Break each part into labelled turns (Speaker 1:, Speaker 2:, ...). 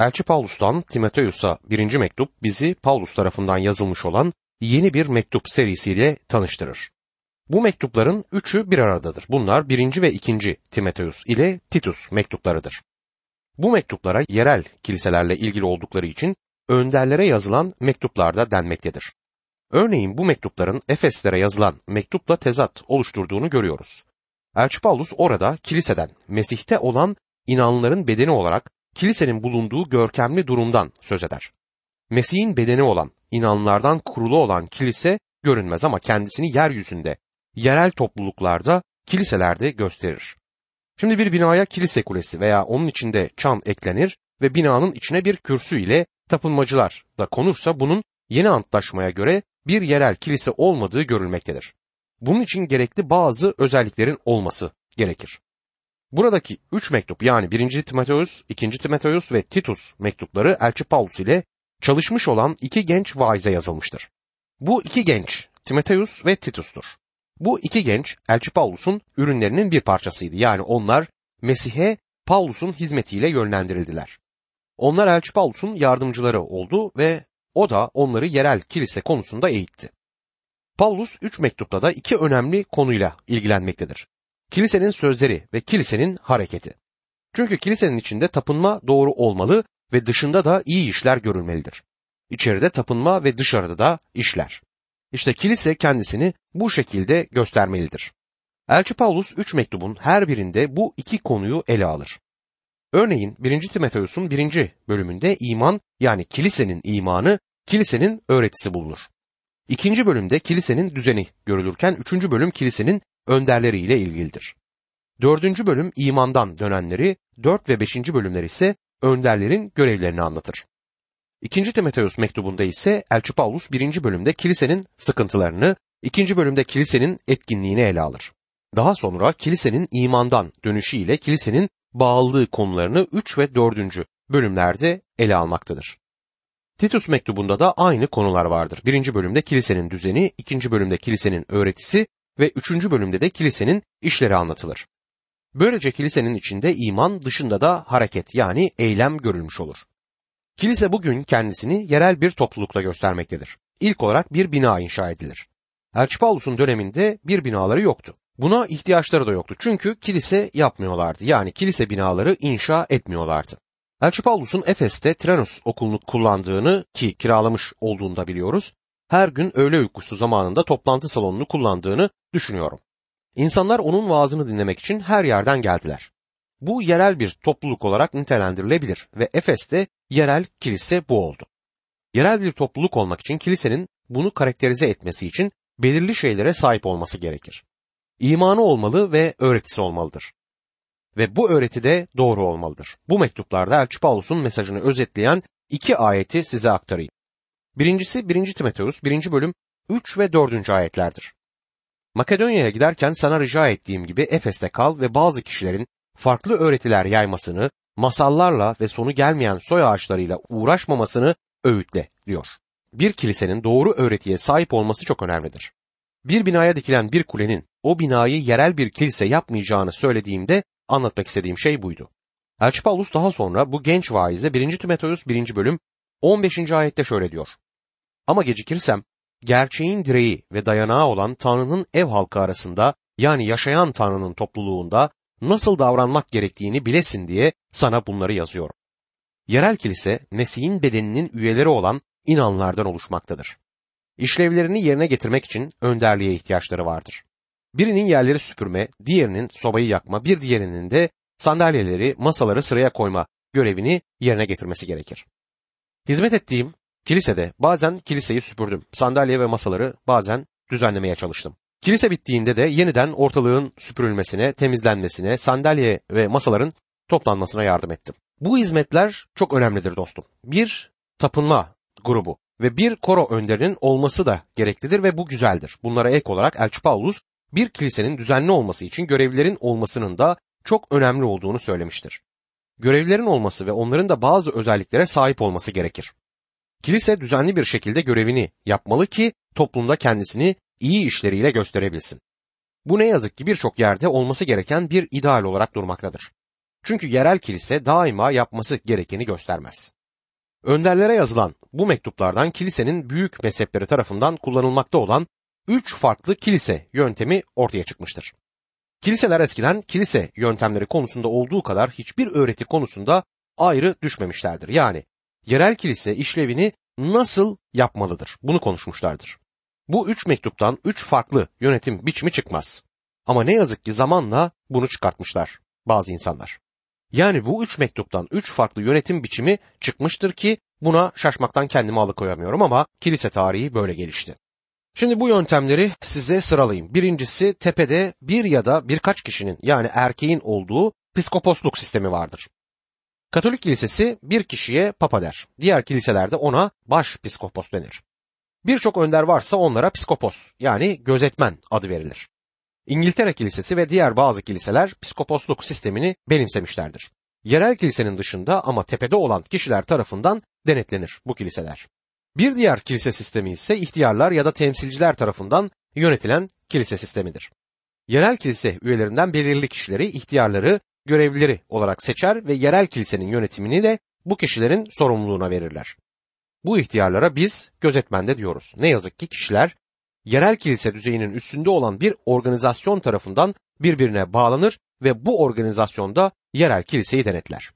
Speaker 1: Elçi Paulus'tan Timoteus'a birinci mektup bizi Paulus tarafından yazılmış olan yeni bir mektup serisiyle tanıştırır. Bu mektupların üçü bir aradadır. Bunlar birinci ve ikinci Timoteus ile Titus mektuplarıdır. Bu mektuplara yerel kiliselerle ilgili oldukları için önderlere yazılan mektuplarda denmektedir. Örneğin bu mektupların Efeslere yazılan mektupla tezat oluşturduğunu görüyoruz. Elçi Paulus orada kiliseden, Mesih'te olan inanların bedeni olarak kilisenin bulunduğu görkemli durumdan söz eder. Mesih'in bedeni olan, inanlardan kurulu olan kilise görünmez ama kendisini yeryüzünde, yerel topluluklarda, kiliselerde gösterir. Şimdi bir binaya kilise kulesi veya onun içinde çan eklenir ve binanın içine bir kürsü ile tapınmacılar da konursa bunun yeni antlaşmaya göre bir yerel kilise olmadığı görülmektedir. Bunun için gerekli bazı özelliklerin olması gerekir. Buradaki üç mektup yani 1. Timoteus, 2. Timoteus ve Titus mektupları Elçi Paulus ile çalışmış olan iki genç vaize yazılmıştır. Bu iki genç Timoteus ve Titus'tur. Bu iki genç Elçi Paulus'un ürünlerinin bir parçasıydı. Yani onlar Mesih'e Paulus'un hizmetiyle yönlendirildiler. Onlar Elçi Paulus'un yardımcıları oldu ve o da onları yerel kilise konusunda eğitti. Paulus üç mektupta da iki önemli konuyla ilgilenmektedir. Kilisenin sözleri ve kilisenin hareketi. Çünkü kilisenin içinde tapınma doğru olmalı ve dışında da iyi işler görülmelidir. İçeride tapınma ve dışarıda da işler. İşte kilise kendisini bu şekilde göstermelidir. Elçi Paulus üç mektubun her birinde bu iki konuyu ele alır. Örneğin 1. Timoteus'un 1. bölümünde iman yani kilisenin imanı, kilisenin öğretisi bulunur. İkinci bölümde kilisenin düzeni görülürken üçüncü bölüm kilisenin önderleriyle ilgilidir. Dördüncü bölüm imandan dönenleri, dört ve beşinci bölümler ise önderlerin görevlerini anlatır. İkinci Timoteus mektubunda ise Elçi Paulus birinci bölümde kilisenin sıkıntılarını, ikinci bölümde kilisenin etkinliğini ele alır. Daha sonra kilisenin imandan dönüşüyle kilisenin bağlılığı konularını 3 ve 4. bölümlerde ele almaktadır. Titus mektubunda da aynı konular vardır. Birinci bölümde kilisenin düzeni, ikinci bölümde kilisenin öğretisi ve üçüncü bölümde de kilisenin işleri anlatılır. Böylece kilisenin içinde iman dışında da hareket yani eylem görülmüş olur. Kilise bugün kendisini yerel bir toplulukla göstermektedir. İlk olarak bir bina inşa edilir. Elçi Paulus'un döneminde bir binaları yoktu. Buna ihtiyaçları da yoktu çünkü kilise yapmıyorlardı. Yani kilise binaları inşa etmiyorlardı. Elçi Paulus'un Efes'te Trenus okulunu kullandığını ki kiralamış olduğunu da biliyoruz. Her gün öğle uykusu zamanında toplantı salonunu kullandığını düşünüyorum. İnsanlar onun vaazını dinlemek için her yerden geldiler. Bu yerel bir topluluk olarak nitelendirilebilir ve Efes'te yerel kilise bu oldu. Yerel bir topluluk olmak için kilisenin bunu karakterize etmesi için belirli şeylere sahip olması gerekir. İmanı olmalı ve öğretisi olmalıdır. Ve bu öğreti de doğru olmalıdır. Bu mektuplarda Elçi Paulus'un mesajını özetleyen iki ayeti size aktarayım. Birincisi 1. Timoteus 1. bölüm 3 ve 4. ayetlerdir. Makedonya'ya giderken sana rica ettiğim gibi Efes'te kal ve bazı kişilerin farklı öğretiler yaymasını, masallarla ve sonu gelmeyen soy ağaçlarıyla uğraşmamasını öğütle diyor. Bir kilisenin doğru öğretiye sahip olması çok önemlidir. Bir binaya dikilen bir kulenin o binayı yerel bir kilise yapmayacağını söylediğimde anlatmak istediğim şey buydu. Elçi Paulus daha sonra bu genç vaize 1. Timoteus 1. bölüm 15. ayette şöyle diyor. Ama gecikirsem gerçeğin direği ve dayanağı olan Tanrı'nın ev halkı arasında yani yaşayan Tanrı'nın topluluğunda nasıl davranmak gerektiğini bilesin diye sana bunları yazıyorum. Yerel kilise Mesih'in bedeninin üyeleri olan inanlardan oluşmaktadır. İşlevlerini yerine getirmek için önderliğe ihtiyaçları vardır. Birinin yerleri süpürme, diğerinin sobayı yakma, bir diğerinin de sandalyeleri, masaları sıraya koyma görevini yerine getirmesi gerekir. Hizmet ettiğim kilisede bazen kiliseyi süpürdüm. Sandalye ve masaları bazen düzenlemeye çalıştım. Kilise bittiğinde de yeniden ortalığın süpürülmesine, temizlenmesine, sandalye ve masaların toplanmasına yardım ettim. Bu hizmetler çok önemlidir dostum. Bir tapınma grubu ve bir koro önderinin olması da gereklidir ve bu güzeldir. Bunlara ek olarak Elçi Paulus bir kilisenin düzenli olması için görevlilerin olmasının da çok önemli olduğunu söylemiştir. Görevlilerin olması ve onların da bazı özelliklere sahip olması gerekir. Kilise düzenli bir şekilde görevini yapmalı ki toplumda kendisini iyi işleriyle gösterebilsin. Bu ne yazık ki birçok yerde olması gereken bir ideal olarak durmaktadır. Çünkü yerel kilise daima yapması gerekeni göstermez. Önderlere yazılan bu mektuplardan kilisenin büyük mezhepleri tarafından kullanılmakta olan üç farklı kilise yöntemi ortaya çıkmıştır. Kiliseler eskiden kilise yöntemleri konusunda olduğu kadar hiçbir öğreti konusunda ayrı düşmemişlerdir. Yani yerel kilise işlevini nasıl yapmalıdır bunu konuşmuşlardır. Bu üç mektuptan üç farklı yönetim biçimi çıkmaz. Ama ne yazık ki zamanla bunu çıkartmışlar bazı insanlar. Yani bu üç mektuptan üç farklı yönetim biçimi çıkmıştır ki buna şaşmaktan kendimi alıkoyamıyorum ama kilise tarihi böyle gelişti. Şimdi bu yöntemleri size sıralayayım. Birincisi tepede bir ya da birkaç kişinin yani erkeğin olduğu piskoposluk sistemi vardır. Katolik kilisesi bir kişiye papa der. Diğer kiliselerde ona baş piskopos denir. Birçok önder varsa onlara piskopos yani gözetmen adı verilir. İngiltere Kilisesi ve diğer bazı kiliseler piskoposluk sistemini benimsemişlerdir. Yerel kilisenin dışında ama tepede olan kişiler tarafından denetlenir bu kiliseler. Bir diğer kilise sistemi ise ihtiyarlar ya da temsilciler tarafından yönetilen kilise sistemidir. Yerel kilise üyelerinden belirli kişileri ihtiyarları görevlileri olarak seçer ve yerel kilisenin yönetimini de bu kişilerin sorumluluğuna verirler. Bu ihtiyarlara biz gözetmende diyoruz. Ne yazık ki kişiler yerel kilise düzeyinin üstünde olan bir organizasyon tarafından birbirine bağlanır ve bu organizasyonda yerel kiliseyi denetler.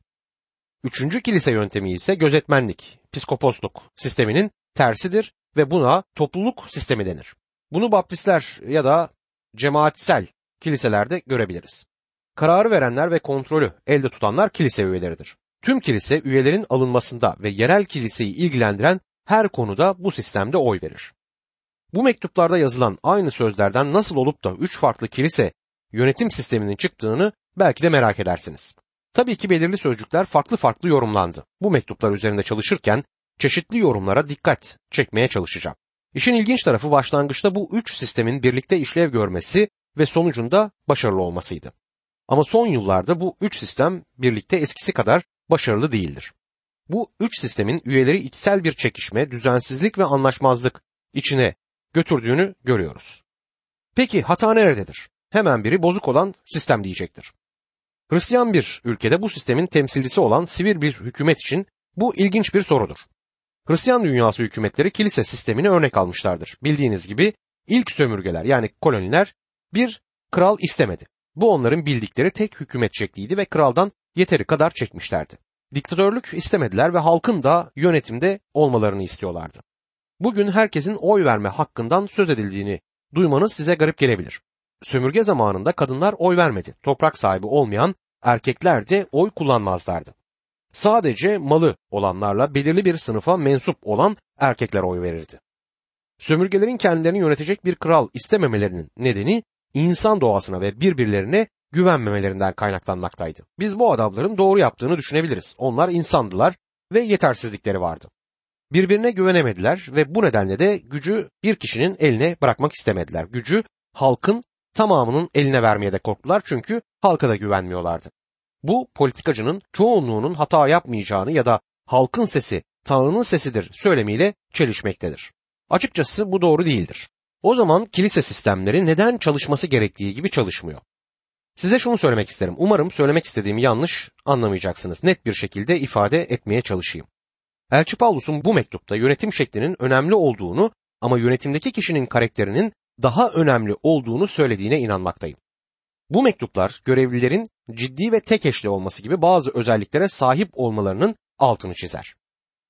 Speaker 1: Üçüncü kilise yöntemi ise gözetmenlik, psikoposluk sisteminin tersidir ve buna topluluk sistemi denir. Bunu baptistler ya da cemaatsel kiliselerde görebiliriz. Kararı verenler ve kontrolü elde tutanlar kilise üyeleridir. Tüm kilise üyelerin alınmasında ve yerel kiliseyi ilgilendiren her konuda bu sistemde oy verir. Bu mektuplarda yazılan aynı sözlerden nasıl olup da üç farklı kilise yönetim sisteminin çıktığını belki de merak edersiniz. Tabii ki belirli sözcükler farklı farklı yorumlandı. Bu mektuplar üzerinde çalışırken çeşitli yorumlara dikkat çekmeye çalışacağım. İşin ilginç tarafı başlangıçta bu üç sistemin birlikte işlev görmesi ve sonucunda başarılı olmasıydı. Ama son yıllarda bu üç sistem birlikte eskisi kadar başarılı değildir. Bu üç sistemin üyeleri içsel bir çekişme, düzensizlik ve anlaşmazlık içine götürdüğünü görüyoruz. Peki hata nerededir? Hemen biri bozuk olan sistem diyecektir. Hristiyan bir ülkede bu sistemin temsilcisi olan sivil bir hükümet için bu ilginç bir sorudur. Hristiyan dünyası hükümetleri kilise sistemini örnek almışlardır. Bildiğiniz gibi ilk sömürgeler yani koloniler bir kral istemedi. Bu onların bildikleri tek hükümet şekliydi ve kraldan yeteri kadar çekmişlerdi. Diktatörlük istemediler ve halkın da yönetimde olmalarını istiyorlardı. Bugün herkesin oy verme hakkından söz edildiğini duymanız size garip gelebilir. Sömürge zamanında kadınlar oy vermedi. Toprak sahibi olmayan erkekler de oy kullanmazlardı. Sadece malı olanlarla belirli bir sınıfa mensup olan erkekler oy verirdi. Sömürgelerin kendilerini yönetecek bir kral istememelerinin nedeni insan doğasına ve birbirlerine güvenmemelerinden kaynaklanmaktaydı. Biz bu adamların doğru yaptığını düşünebiliriz. Onlar insandılar ve yetersizlikleri vardı. Birbirine güvenemediler ve bu nedenle de gücü bir kişinin eline bırakmak istemediler. Gücü halkın tamamının eline vermeye de korktular çünkü halka da güvenmiyorlardı. Bu politikacının çoğunluğunun hata yapmayacağını ya da halkın sesi Tanrı'nın sesidir söylemiyle çelişmektedir. Açıkçası bu doğru değildir. O zaman kilise sistemleri neden çalışması gerektiği gibi çalışmıyor. Size şunu söylemek isterim. Umarım söylemek istediğimi yanlış anlamayacaksınız. Net bir şekilde ifade etmeye çalışayım. Elçi Paulus'un bu mektupta yönetim şeklinin önemli olduğunu ama yönetimdeki kişinin karakterinin daha önemli olduğunu söylediğine inanmaktayım. Bu mektuplar görevlilerin ciddi ve tek eşli olması gibi bazı özelliklere sahip olmalarının altını çizer.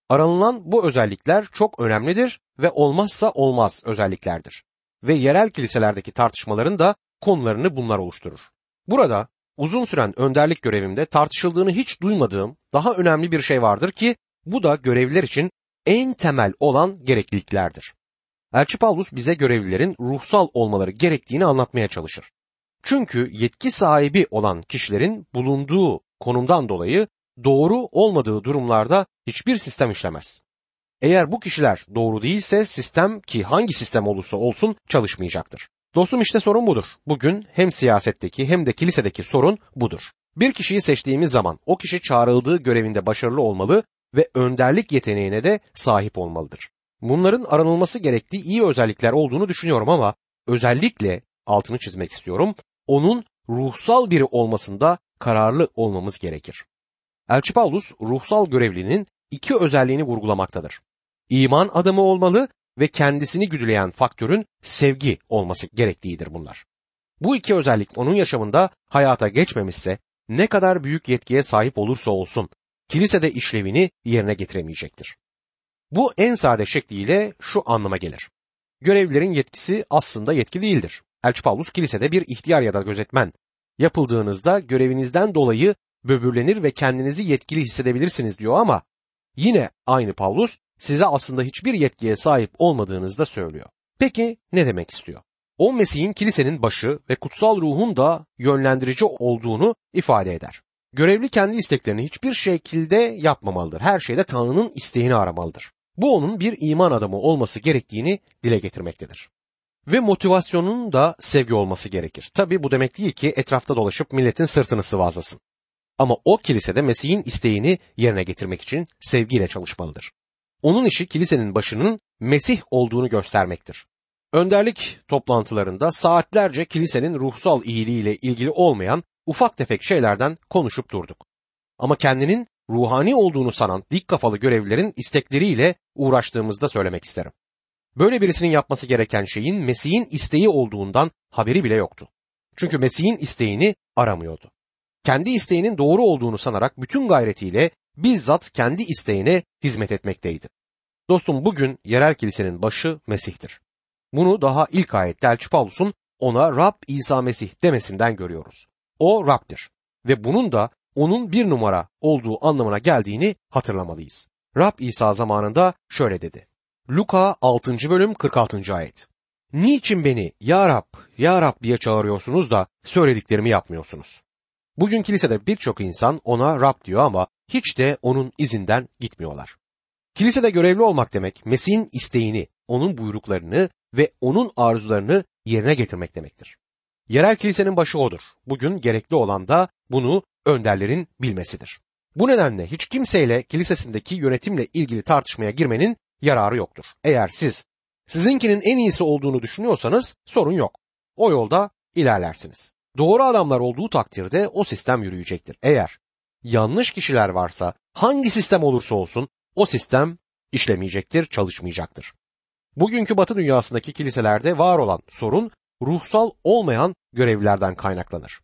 Speaker 1: Aranılan bu özellikler çok önemlidir ve olmazsa olmaz özelliklerdir. Ve yerel kiliselerdeki tartışmaların da konularını bunlar oluşturur. Burada uzun süren önderlik görevimde tartışıldığını hiç duymadığım daha önemli bir şey vardır ki bu da görevliler için en temel olan gerekliliklerdir. Elçi Paulus bize görevlilerin ruhsal olmaları gerektiğini anlatmaya çalışır. Çünkü yetki sahibi olan kişilerin bulunduğu konumdan dolayı doğru olmadığı durumlarda hiçbir sistem işlemez. Eğer bu kişiler doğru değilse sistem ki hangi sistem olursa olsun çalışmayacaktır. Dostum işte sorun budur. Bugün hem siyasetteki hem de kilisedeki sorun budur. Bir kişiyi seçtiğimiz zaman o kişi çağrıldığı görevinde başarılı olmalı ve önderlik yeteneğine de sahip olmalıdır. Bunların aranılması gerektiği iyi özellikler olduğunu düşünüyorum ama özellikle altını çizmek istiyorum. Onun ruhsal biri olmasında kararlı olmamız gerekir. Elçi Paulus ruhsal görevlinin iki özelliğini vurgulamaktadır. İman adamı olmalı ve kendisini güdüleyen faktörün sevgi olması gerektiğidir bunlar. Bu iki özellik onun yaşamında hayata geçmemişse ne kadar büyük yetkiye sahip olursa olsun kilisede işlevini yerine getiremeyecektir. Bu en sade şekliyle şu anlama gelir. Görevlilerin yetkisi aslında yetki değildir. Elçi Paulus kilisede bir ihtiyar ya da gözetmen yapıldığınızda görevinizden dolayı böbürlenir ve kendinizi yetkili hissedebilirsiniz diyor ama yine aynı Paulus size aslında hiçbir yetkiye sahip olmadığınızı da söylüyor. Peki ne demek istiyor? O Mesih'in kilisenin başı ve kutsal ruhun da yönlendirici olduğunu ifade eder. Görevli kendi isteklerini hiçbir şekilde yapmamalıdır. Her şeyde Tanrı'nın isteğini aramalıdır. Bu onun bir iman adamı olması gerektiğini dile getirmektedir. Ve motivasyonun da sevgi olması gerekir. Tabi bu demek değil ki etrafta dolaşıp milletin sırtını sıvazlasın. Ama o kilisede Mesih'in isteğini yerine getirmek için sevgiyle çalışmalıdır. Onun işi kilisenin başının Mesih olduğunu göstermektir. Önderlik toplantılarında saatlerce kilisenin ruhsal iyiliğiyle ilgili olmayan ufak tefek şeylerden konuşup durduk. Ama kendinin ruhani olduğunu sanan dik kafalı görevlilerin istekleriyle uğraştığımızda söylemek isterim. Böyle birisinin yapması gereken şeyin Mesih'in isteği olduğundan haberi bile yoktu. Çünkü Mesih'in isteğini aramıyordu. Kendi isteğinin doğru olduğunu sanarak bütün gayretiyle bizzat kendi isteğine hizmet etmekteydi. Dostum bugün yerel kilisenin başı Mesih'tir. Bunu daha ilk ayette Elçi Paulus'un ona Rab İsa Mesih demesinden görüyoruz. O Rab'dir ve bunun da onun bir numara olduğu anlamına geldiğini hatırlamalıyız. Rab İsa zamanında şöyle dedi. Luka 6. bölüm 46. ayet. Niçin beni ya Rab, ya Rab diye çağırıyorsunuz da söylediklerimi yapmıyorsunuz? Bugün kilisede birçok insan ona Rab diyor ama hiç de onun izinden gitmiyorlar. Kilisede görevli olmak demek Mesih'in isteğini, onun buyruklarını ve onun arzularını yerine getirmek demektir. Yerel kilisenin başı odur. Bugün gerekli olan da bunu önderlerin bilmesidir. Bu nedenle hiç kimseyle kilisesindeki yönetimle ilgili tartışmaya girmenin yararı yoktur. Eğer siz sizinkinin en iyisi olduğunu düşünüyorsanız sorun yok. O yolda ilerlersiniz. Doğru adamlar olduğu takdirde o sistem yürüyecektir. Eğer yanlış kişiler varsa hangi sistem olursa olsun o sistem işlemeyecektir, çalışmayacaktır. Bugünkü Batı dünyasındaki kiliselerde var olan sorun ruhsal olmayan görevlilerden kaynaklanır.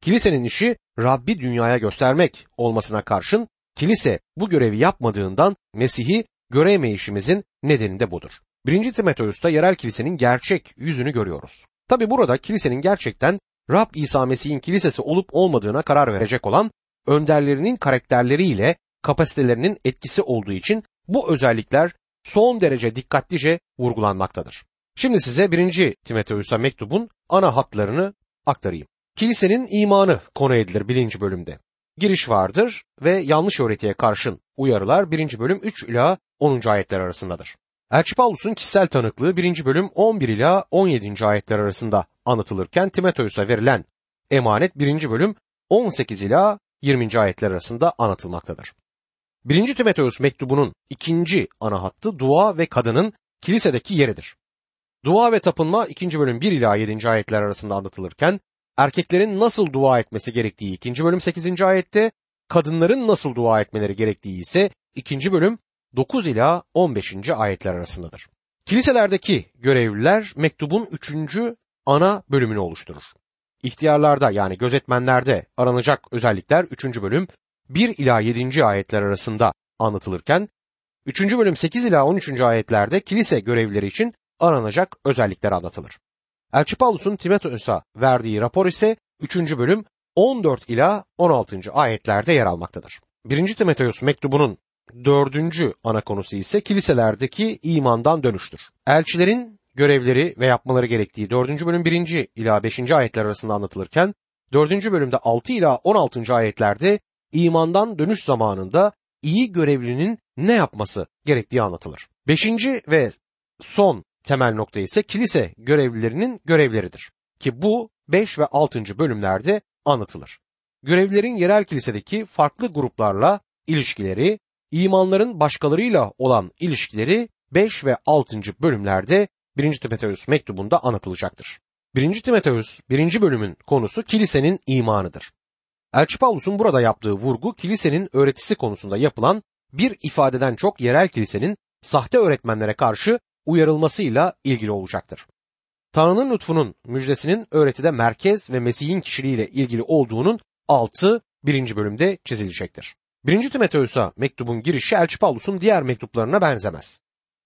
Speaker 1: Kilisenin işi Rabbi dünyaya göstermek olmasına karşın kilise bu görevi yapmadığından Mesih'i göremeyişimizin nedeni de budur. 1. Timoteus'ta yerel kilisenin gerçek yüzünü görüyoruz. Tabi burada kilisenin gerçekten Rab İsa Mesih'in kilisesi olup olmadığına karar verecek olan önderlerinin karakterleriyle kapasitelerinin etkisi olduğu için bu özellikler son derece dikkatlice vurgulanmaktadır. Şimdi size 1. Timoteus'a mektubun ana hatlarını aktarayım. Kilisenin imanı konu edilir birinci bölümde. Giriş vardır ve yanlış öğretiye karşın uyarılar 1. bölüm 3 ila 10. ayetler arasındadır. Elçi Paulus'un kişisel tanıklığı 1. bölüm 11 ila 17. ayetler arasında anlatılırken Timoteus'a verilen emanet 1. bölüm 18 ila 20. ayetler arasında anlatılmaktadır. 1. Timoteus mektubunun ikinci ana hattı dua ve kadının kilisedeki yeridir. Dua ve tapınma 2. bölüm 1 ila 7. ayetler arasında anlatılırken erkeklerin nasıl dua etmesi gerektiği 2. bölüm 8. ayette, kadınların nasıl dua etmeleri gerektiği ise 2. bölüm 9 ila 15. ayetler arasındadır. Kiliselerdeki görevliler mektubun 3. ana bölümünü oluşturur. İhtiyarlarda yani gözetmenlerde aranacak özellikler 3. bölüm 1 ila 7. ayetler arasında anlatılırken 3. bölüm 8 ila 13. ayetlerde kilise görevlileri için aranacak özellikler anlatılır. Elçi Paulus'un Timoteus'a verdiği rapor ise 3. bölüm 14 ila 16. ayetlerde yer almaktadır. 1. Timoteus mektubunun dördüncü ana konusu ise kiliselerdeki imandan dönüştür. Elçilerin görevleri ve yapmaları gerektiği 4. bölüm 1. ila 5. ayetler arasında anlatılırken 4. bölümde 6 ila 16. ayetlerde imandan dönüş zamanında iyi görevlinin ne yapması gerektiği anlatılır. 5. ve son temel nokta ise kilise görevlilerinin görevleridir. Ki bu 5 ve 6. bölümlerde anlatılır. Görevlilerin yerel kilisedeki farklı gruplarla ilişkileri, imanların başkalarıyla olan ilişkileri 5 ve 6. bölümlerde 1. Timoteus mektubunda anlatılacaktır. 1. Timoteus 1. bölümün konusu kilisenin imanıdır. Elçi Paulus'un burada yaptığı vurgu kilisenin öğretisi konusunda yapılan bir ifadeden çok yerel kilisenin sahte öğretmenlere karşı uyarılmasıyla ilgili olacaktır. Tanrı'nın lütfunun müjdesinin öğretide merkez ve Mesih'in kişiliğiyle ilgili olduğunun altı birinci bölümde çizilecektir. Birinci Timoteus'a mektubun girişi Elçi Paulus'un diğer mektuplarına benzemez.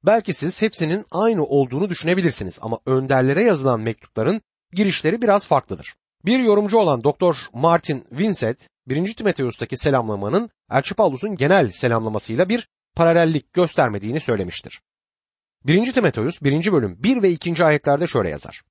Speaker 1: Belki siz hepsinin aynı olduğunu düşünebilirsiniz ama önderlere yazılan mektupların girişleri biraz farklıdır. Bir yorumcu olan Doktor Martin Vincent, 1. Timoteus'taki selamlamanın Elçi Paulus'un genel selamlamasıyla bir paralellik göstermediğini söylemiştir. 1. Timoteus 1. bölüm 1 ve 2. ayetlerde şöyle yazar.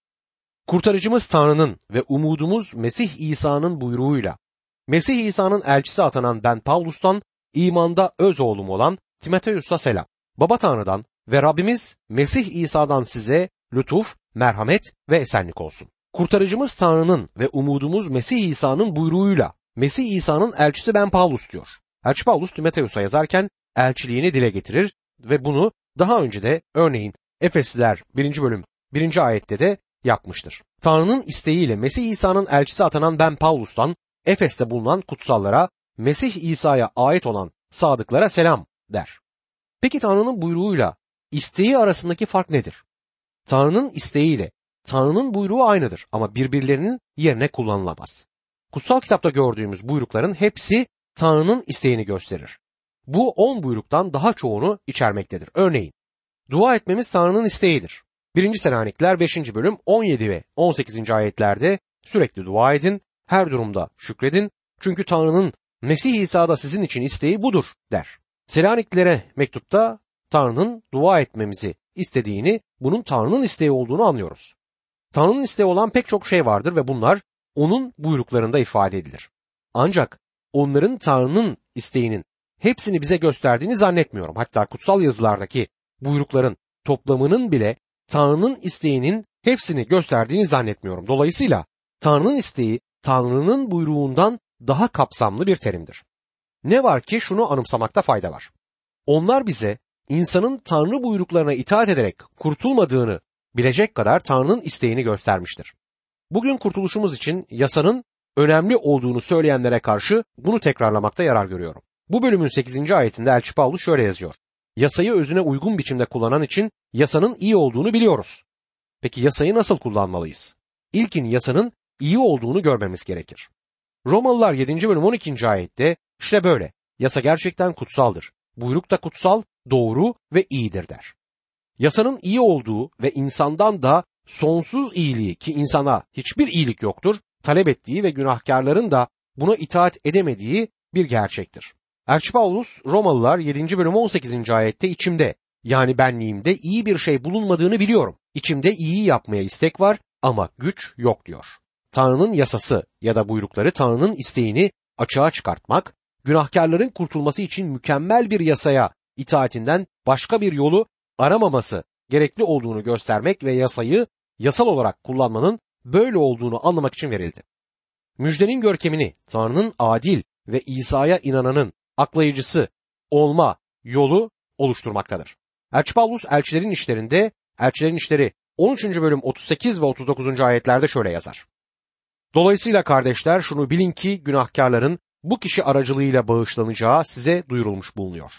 Speaker 1: Kurtarıcımız Tanrı'nın ve umudumuz Mesih İsa'nın buyruğuyla, Mesih İsa'nın elçisi atanan ben Paulus'tan, imanda öz oğlum olan Timoteus'a selam. Baba Tanrı'dan ve Rabbimiz Mesih İsa'dan size lütuf, merhamet ve esenlik olsun. Kurtarıcımız Tanrı'nın ve umudumuz Mesih İsa'nın buyruğuyla Mesih İsa'nın elçisi ben Paulus diyor. Elçi Paulus Timoteus'a yazarken elçiliğini dile getirir ve bunu daha önce de örneğin Efesliler 1. bölüm 1. ayette de yapmıştır. Tanrı'nın isteğiyle Mesih İsa'nın elçisi atanan ben Paulus'tan Efes'te bulunan kutsallara Mesih İsa'ya ait olan sadıklara selam der. Peki Tanrı'nın buyruğuyla isteği arasındaki fark nedir? Tanrı'nın isteğiyle Tanrı'nın buyruğu aynıdır ama birbirlerinin yerine kullanılamaz. Kutsal kitapta gördüğümüz buyrukların hepsi Tanrı'nın isteğini gösterir. Bu on buyruktan daha çoğunu içermektedir. Örneğin, dua etmemiz Tanrı'nın isteğidir. 1. Selanikler 5. bölüm 17 ve 18. ayetlerde sürekli dua edin, her durumda şükredin çünkü Tanrı'nın Mesih İsa'da sizin için isteği budur der. Selaniklere mektupta Tanrı'nın dua etmemizi istediğini, bunun Tanrı'nın isteği olduğunu anlıyoruz. Tanrı'nın isteği olan pek çok şey vardır ve bunlar onun buyruklarında ifade edilir. Ancak onların Tanrı'nın isteğinin hepsini bize gösterdiğini zannetmiyorum. Hatta kutsal yazılardaki buyrukların toplamının bile Tanrı'nın isteğinin hepsini gösterdiğini zannetmiyorum. Dolayısıyla Tanrı'nın isteği Tanrı'nın buyruğundan daha kapsamlı bir terimdir. Ne var ki şunu anımsamakta fayda var. Onlar bize insanın Tanrı buyruklarına itaat ederek kurtulmadığını bilecek kadar Tanrı'nın isteğini göstermiştir. Bugün kurtuluşumuz için yasanın önemli olduğunu söyleyenlere karşı bunu tekrarlamakta yarar görüyorum. Bu bölümün 8. ayetinde Elçi Paulus şöyle yazıyor. Yasayı özüne uygun biçimde kullanan için yasanın iyi olduğunu biliyoruz. Peki yasayı nasıl kullanmalıyız? İlkin yasanın iyi olduğunu görmemiz gerekir. Romalılar 7. bölüm 12. ayette işte böyle. Yasa gerçekten kutsaldır. Buyruk da kutsal, doğru ve iyidir der. Yasanın iyi olduğu ve insandan da sonsuz iyiliği ki insana hiçbir iyilik yoktur, talep ettiği ve günahkarların da buna itaat edemediği bir gerçektir. Elçi Paulus Romalılar 7. bölüm 18. ayette içimde yani benliğimde iyi bir şey bulunmadığını biliyorum. İçimde iyi yapmaya istek var ama güç yok diyor. Tanrı'nın yasası ya da buyrukları Tanrı'nın isteğini açığa çıkartmak, günahkarların kurtulması için mükemmel bir yasaya itaatinden başka bir yolu aramaması gerekli olduğunu göstermek ve yasayı yasal olarak kullanmanın böyle olduğunu anlamak için verildi. Müjdenin görkemini Tanrı'nın adil ve İsa'ya inananın aklayıcısı olma yolu oluşturmaktadır. Elçi Paulus elçilerin işlerinde, elçilerin işleri 13. bölüm 38 ve 39. ayetlerde şöyle yazar. Dolayısıyla kardeşler şunu bilin ki günahkarların bu kişi aracılığıyla bağışlanacağı size duyurulmuş bulunuyor.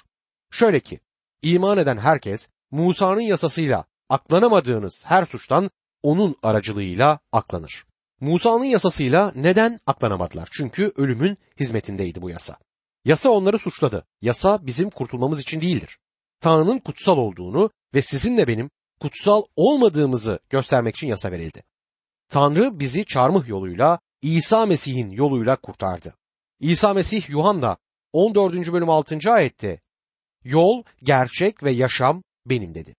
Speaker 1: Şöyle ki, iman eden herkes Musa'nın yasasıyla aklanamadığınız her suçtan onun aracılığıyla aklanır. Musa'nın yasasıyla neden aklanamadılar? Çünkü ölümün hizmetindeydi bu yasa. Yasa onları suçladı. Yasa bizim kurtulmamız için değildir. Tanrı'nın kutsal olduğunu ve sizinle benim kutsal olmadığımızı göstermek için yasa verildi. Tanrı bizi çarmıh yoluyla İsa Mesih'in yoluyla kurtardı. İsa Mesih Yuhanna 14. bölüm 6. ayette Yol, gerçek ve yaşam benim dedi.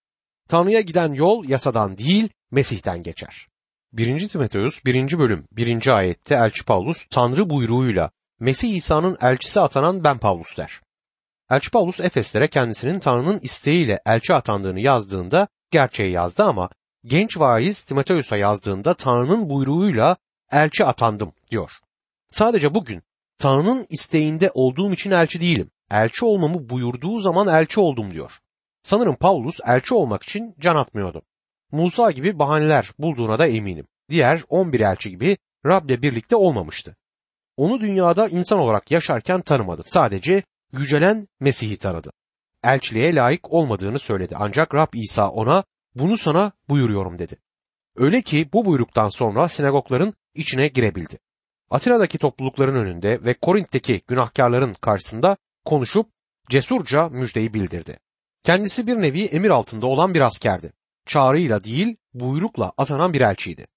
Speaker 1: Tanrı'ya giden yol yasadan değil Mesih'ten geçer. 1. Timoteus 1. bölüm 1. ayette Elçi Paulus Tanrı buyruğuyla Mesih İsa'nın elçisi atanan ben Paulus der. Elçi Paulus Efeslere kendisinin Tanrı'nın isteğiyle elçi atandığını yazdığında gerçeği yazdı ama genç vaiz Timoteus'a yazdığında Tanrı'nın buyruğuyla elçi atandım diyor. Sadece bugün Tanrı'nın isteğinde olduğum için elçi değilim. Elçi olmamı buyurduğu zaman elçi oldum diyor. Sanırım Paulus elçi olmak için can atmıyordu. Musa gibi bahaneler bulduğuna da eminim. Diğer 11 elçi gibi Rab'le birlikte olmamıştı. onu dünyada insan olarak yaşarken tanımadı. Sadece yücelen Mesih'i tanıdı. Elçiliğe layık olmadığını söyledi. Ancak Rab İsa ona bunu sana buyuruyorum dedi. Öyle ki bu buyruktan sonra sinagogların içine girebildi. Atina'daki toplulukların önünde ve Korint'teki günahkarların karşısında konuşup cesurca müjdeyi bildirdi. Kendisi bir nevi emir altında olan bir askerdi. Çağrıyla değil, buyrukla atanan bir elçiydi.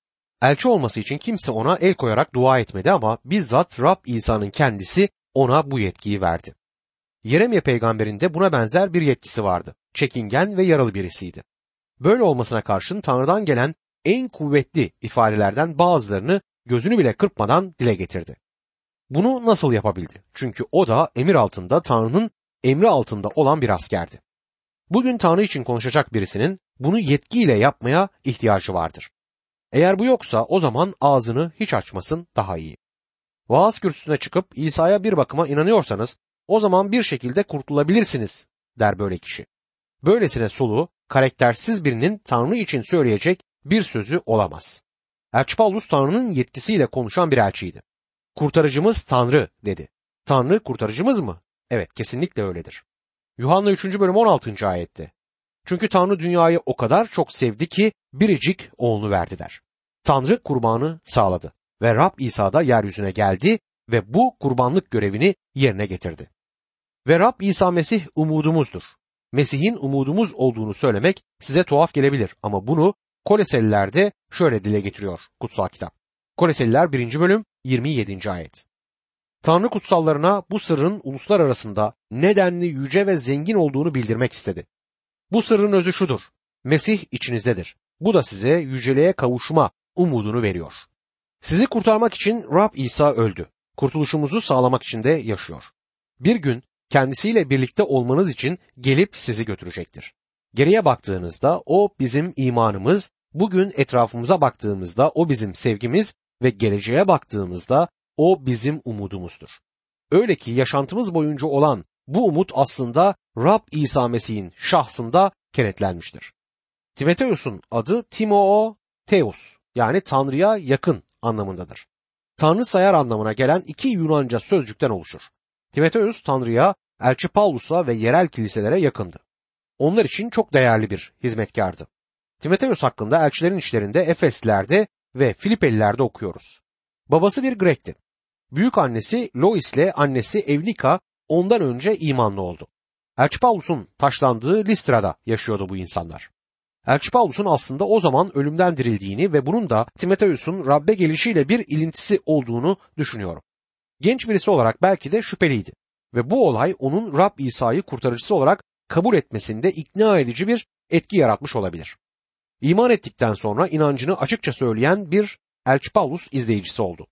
Speaker 1: Elçi olması için kimse ona el koyarak dua etmedi ama bizzat Rab İsa'nın kendisi ona bu yetkiyi verdi. Yeremye peygamberin de buna benzer bir yetkisi vardı. Çekingen ve yaralı birisiydi. Böyle olmasına karşın Tanrı'dan gelen en kuvvetli ifadelerden bazılarını gözünü bile kırpmadan dile getirdi. Bunu nasıl yapabildi? Çünkü o da emir altında Tanrı'nın emri altında olan bir askerdi. Bugün Tanrı için konuşacak birisinin bunu yetkiyle yapmaya ihtiyacı vardır. Eğer bu yoksa o zaman ağzını hiç açmasın daha iyi. Vaaz kürsüsüne çıkıp İsa'ya bir bakıma inanıyorsanız o zaman bir şekilde kurtulabilirsiniz der böyle kişi. Böylesine sulu, karaktersiz birinin Tanrı için söyleyecek bir sözü olamaz. Elçi Paulus Tanrı'nın yetkisiyle konuşan bir elçiydi. Kurtarıcımız Tanrı dedi. Tanrı kurtarıcımız mı? Evet kesinlikle öyledir. Yuhanna 3. bölüm 16. ayette. Çünkü Tanrı dünyayı o kadar çok sevdi ki biricik oğlunu verdi der. Tanrı kurbanı sağladı ve Rab İsa da yeryüzüne geldi ve bu kurbanlık görevini yerine getirdi. Ve Rab İsa Mesih umudumuzdur. Mesih'in umudumuz olduğunu söylemek size tuhaf gelebilir ama bunu Koleseliler'de şöyle dile getiriyor kutsal kitap. Koleseliler 1. bölüm 27. ayet. Tanrı kutsallarına bu sırrın uluslar arasında nedenli yüce ve zengin olduğunu bildirmek istedi. Bu sırrın özü şudur. Mesih içinizdedir. Bu da size yüceliğe kavuşma umudunu veriyor. Sizi kurtarmak için Rab İsa öldü. Kurtuluşumuzu sağlamak için de yaşıyor. Bir gün kendisiyle birlikte olmanız için gelip sizi götürecektir. Geriye baktığınızda o bizim imanımız, bugün etrafımıza baktığımızda o bizim sevgimiz ve geleceğe baktığımızda o bizim umudumuzdur. Öyle ki yaşantımız boyunca olan bu umut aslında Rab İsa Mesih'in şahsında kenetlenmiştir. Timoteus'un adı Timoo Teos yani Tanrı'ya yakın anlamındadır. Tanrı sayar anlamına gelen iki Yunanca sözcükten oluşur. Timoteus Tanrı'ya, Elçi Paulus'a ve yerel kiliselere yakındı. Onlar için çok değerli bir hizmetkardı. Timoteus hakkında elçilerin işlerinde Efesliler'de ve Filipeliler'de okuyoruz. Babası bir Grek'ti. Büyük annesi Lois ile annesi Evnika ondan önce imanlı oldu. Elçi Paulus'un taşlandığı Listra'da yaşıyordu bu insanlar. Elçi Paulus'un aslında o zaman ölümden dirildiğini ve bunun da Timoteus'un Rabbe gelişiyle bir ilintisi olduğunu düşünüyorum. Genç birisi olarak belki de şüpheliydi ve bu olay onun Rab İsa'yı kurtarıcısı olarak kabul etmesinde ikna edici bir etki yaratmış olabilir. İman ettikten sonra inancını açıkça söyleyen bir Elçi Paulus izleyicisi oldu.